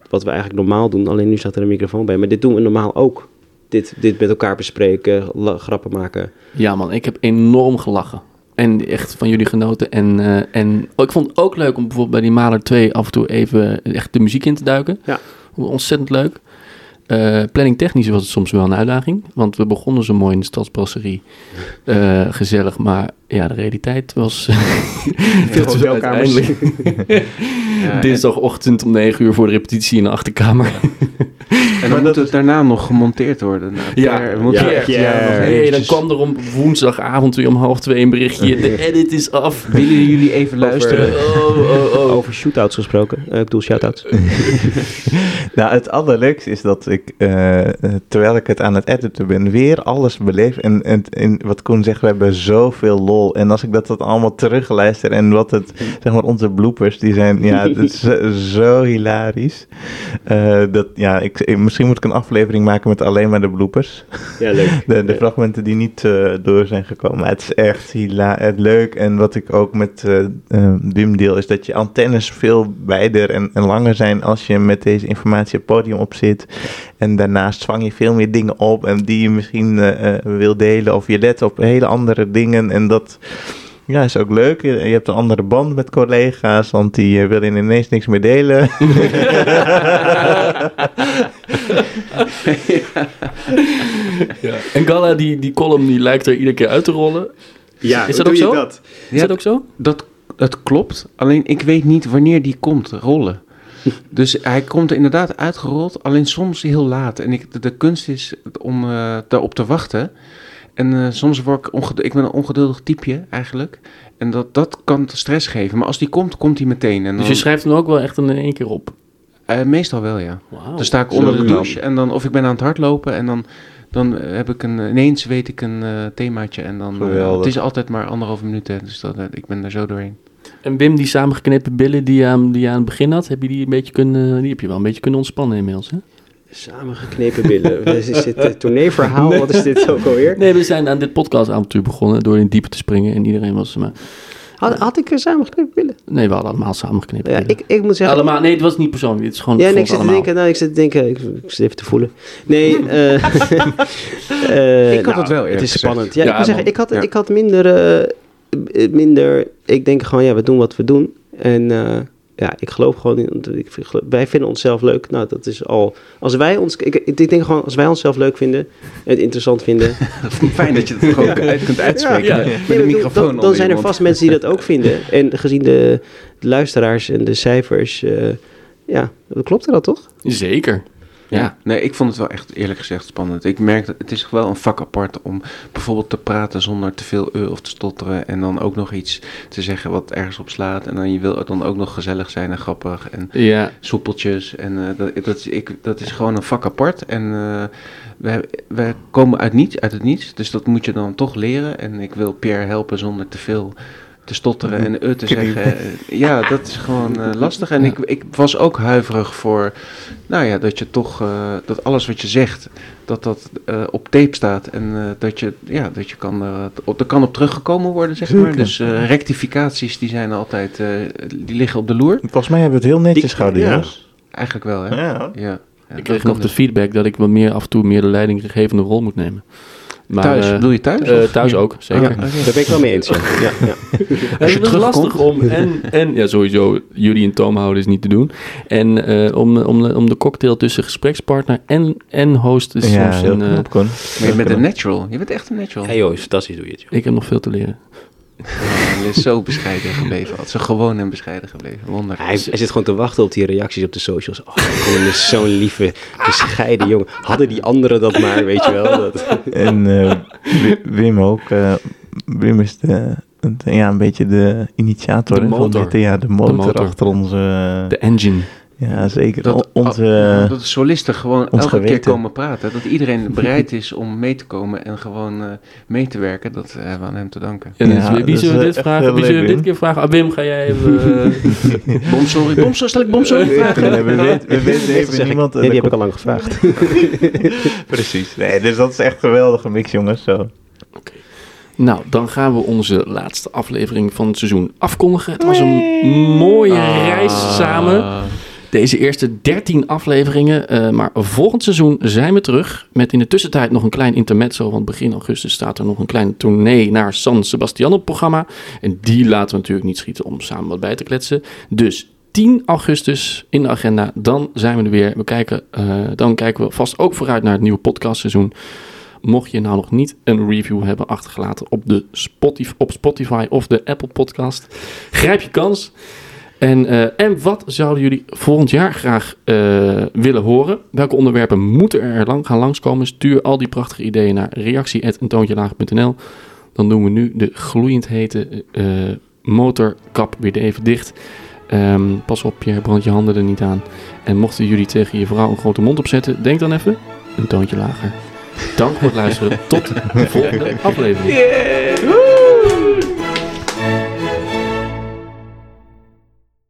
wat we eigenlijk normaal doen, alleen nu staat er een microfoon bij, maar dit doen we normaal ook. Dit, dit met elkaar bespreken, grappen maken. Ja man, ik heb enorm gelachen. En echt van jullie genoten. En, eh, en oh, ik vond het ook leuk om bijvoorbeeld bij die Maler 2 af en toe even echt de muziek in te duiken. Ja. Ontzettend leuk. Eh planning technisch was het soms wel een uitdaging. Want we begonnen zo mooi in de stadsbrasserie. Eh, gezellig, maar ja, de realiteit was... [laughs] Veel hotelkamers. uiteindelijk [laughs] Ja, Dinsdagochtend om 9 uur voor de repetitie in de achterkamer. En dan moet het daarna nog gemonteerd worden. Nou, Ja, ja, moet ja, dan kwam er om woensdagavond weer om half twee een berichtje. De edit is af. Willen jullie even luisteren? Oh, oh, oh. Over shootouts gesproken. Eh, ik bedoel shoutouts. [laughs] nou, het allerleukste is dat ik, eh, eh, terwijl ik het aan het editen ben, weer alles beleef. En, en, en wat Koen zegt, we hebben zoveel lol. En als ik dat, dat allemaal terugluister en wat het, zeg maar, onze bloopers, die zijn, ja, [laughs] het is zo, zo hilarisch. Eh, dat, ja, ik, misschien moet ik een aflevering maken met alleen maar de bloopers. Ja, leuk. [laughs] De, de fragmenten die niet door zijn gekomen. Maar het is echt hila het leuk. En wat ik ook met Wim deel, is dat je antennes veel wijder en, en langer zijn als je met deze informatie het podium op zit. En daarnaast vang je veel meer dingen op en die je misschien eh, eh, wil delen. Of je let op hele andere dingen. En dat ja, is ook leuk. Je, je hebt een andere band met collega's, want die eh, willen ineens niks meer delen. [laughs] Ja. En Gala, die, die column, die lijkt er iedere keer uit te rollen. Ja, is dat ook doe je zo? dat? Is Ja, dat ook zo? Dat, dat klopt. Alleen ik weet niet wanneer die komt rollen. [laughs] Dus hij komt er inderdaad uitgerold, alleen soms heel laat. En ik, de, de kunst is om eh, daarop te wachten. En eh, soms word ik ongeduldig. Ik ben een ongeduldig typeje eigenlijk. En dat, dat kan stress geven. Maar als die komt, komt hij meteen. En Dus je schrijft hem ook wel echt in één keer op. Eh, meestal wel, ja. Dan sta ik Zo onder de douche en dan, of ik ben aan het hardlopen en dan, dan heb ik een, ineens weet ik een eh, themaatje en dan, Geweldig. het is altijd maar anderhalve minuut, hè, dus dat, ik ben er zo doorheen. En Wim, die samengeknepen billen die je, aan, die je aan het begin had, heb je die een beetje kunnen, die heb je wel een beetje kunnen ontspannen inmiddels, hè? Samengeknepen billen. [laughs] Is dit een tourneeverhaal? Wat is dit ook alweer? Nee, we zijn aan dit podcastavontuur begonnen door in diepe te springen en iedereen was... Maar, Had, had ik eh, samengeknepen billen? nee, we hadden allemaal samengeknepen Ja, ik, ik moet zeggen... Allemaal, nee, het was niet persoonlijk, het is gewoon... Ja, nee, ik zit te denken, nou, ik zit te denken, ik, ik zit even te voelen. Nee, [laughs] eh [laughs] eh, Ik had nou, het wel, eerlijk Het is gezegd. spannend. Ja, ik moet zeggen, ik had, Ja. ik had minder, eh, eh, minder, ik denk gewoon, ja, we doen wat we doen. En eh, ja, ik geloof gewoon in. Ik, wij vinden onszelf leuk. Nou, dat is al. Als wij ons. Ik, ik denk gewoon, als wij onszelf leuk vinden. En het interessant vinden. [laughs] Fijn dat je het gewoon [laughs] uit kunt uitspreken met de maar microfoon Dan, dan zijn er vast mensen die dat ook vinden. En gezien de, de luisteraars en de cijfers. eh, ja, klopt er dat toch? Zeker. Ja. nee, ik vond het wel echt eerlijk gezegd spannend. Ik merk dat het is wel een vak apart om bijvoorbeeld te praten zonder te veel e of te stotteren. En dan ook nog iets te zeggen wat ergens op slaat. En dan je wil dan ook nog gezellig zijn en grappig en Ja. soepeltjes. En eh, dat, dat, is, ik, dat is gewoon een vak apart. En eh wij, wij komen uit niets, uit het niets. Dus dat moet je dan toch leren. En ik wil Pierre helpen zonder te veel te stotteren en e te zeggen. Eh, Ja, dat is gewoon eh, [laughs] lastig. En ik, ik was ook huiverig voor, nou ja, dat je toch, eh, dat alles wat je zegt, dat dat eh, op tape staat. En eh, dat je, ja, dat je kan, op, er kan op teruggekomen worden, zeg maar. Dus eh, rectificaties, die zijn altijd, eh, die liggen op de loer. Volgens mij hebben we het heel netjes gehouden, ja. Eigenlijk wel, hè? Ja. ja. Ik kreeg nog de feedback dat ik wat meer af en toe meer de leidinggevende rol moet nemen. Maar, Thuis? eh, Bedoel je thuis, eh, thuis ook, zeker. Ah. Daar ben ik wel mee eens. Ja. Ja, ja. Het is lastig om en, en ja, sowieso jullie in toom houden is niet te doen. En eh, om, om, de- om de cocktail tussen gesprekspartner en, en host is Ja, soms een... eh, Con. Maar je bent een natural. Je bent echt een natural. Hey joh, fantastisch doe je het. Joh. Ik heb nog veel te leren. Ja, hij is zo bescheiden gebleven. Altijd zo gewoon en bescheiden gebleven. Wonder. Hij, hij zit gewoon te wachten op die reacties op de socials. Oh, Colin is zo'n lieve, bescheiden jongen. Hadden die anderen dat maar, weet je wel. Dat... En eh, Wi- Wim ook. eh, Wim is de, ja, een beetje de initiator De van dit, ja, de motor, De motor. achter onze... De engine. Ja, zeker. Dat, onze, dat de solisten gewoon elke keer komen praten. Dat iedereen [laughs] bereid is om mee te komen en gewoon eh, mee te werken. Dat eh, hebben we aan hem te danken. En Ja, dus, wie zullen we dit eh, vragen? Wie zullen we dit keer vragen? Ah, Wim, ga jij even... [laughs] eh, Bom, sorry, bom, sorry, stel ik bom, sorry vragen? Nee, we [laughs] weten, we weten zeg even ik, niemand... nee, die heb ik al lang gevraagd. Precies. Nee, dus dat is echt een geweldige mix, jongens. Zo. Nou, dan gaan we onze laatste aflevering van het seizoen afkondigen. Het was een mooie reis samen. Deze eerste 13 afleveringen. eh, maar volgend seizoen zijn we terug. Met in de tussentijd nog een klein intermezzo. Want begin augustus staat er nog een klein tournee naar San Sebastian op programma. En die laten we natuurlijk niet schieten om samen wat bij te kletsen. Dus 10 augustus in de agenda. Dan zijn we er weer. We kijken, eh, dan kijken we vast ook vooruit naar het nieuwe podcastseizoen. Mocht je nou nog niet een review hebben achtergelaten op, de Spotify, op Spotify of de Apple Podcast, grijp je kans. En, eh, en wat zouden jullie volgend jaar graag eh, willen horen? Welke onderwerpen moeten er lang, gaan langskomen? Stuur al die prachtige ideeën naar reactie.eentoontjelaag.nl Dan doen we nu de gloeiend hete eh, motorkap weer even dicht. Ehm, pas op, Pierre, brand je handen er niet aan. En mochten jullie tegen je vrouw een grote mond opzetten, denk dan even een toontje lager. Dank voor het luisteren. Tot de volgende aflevering.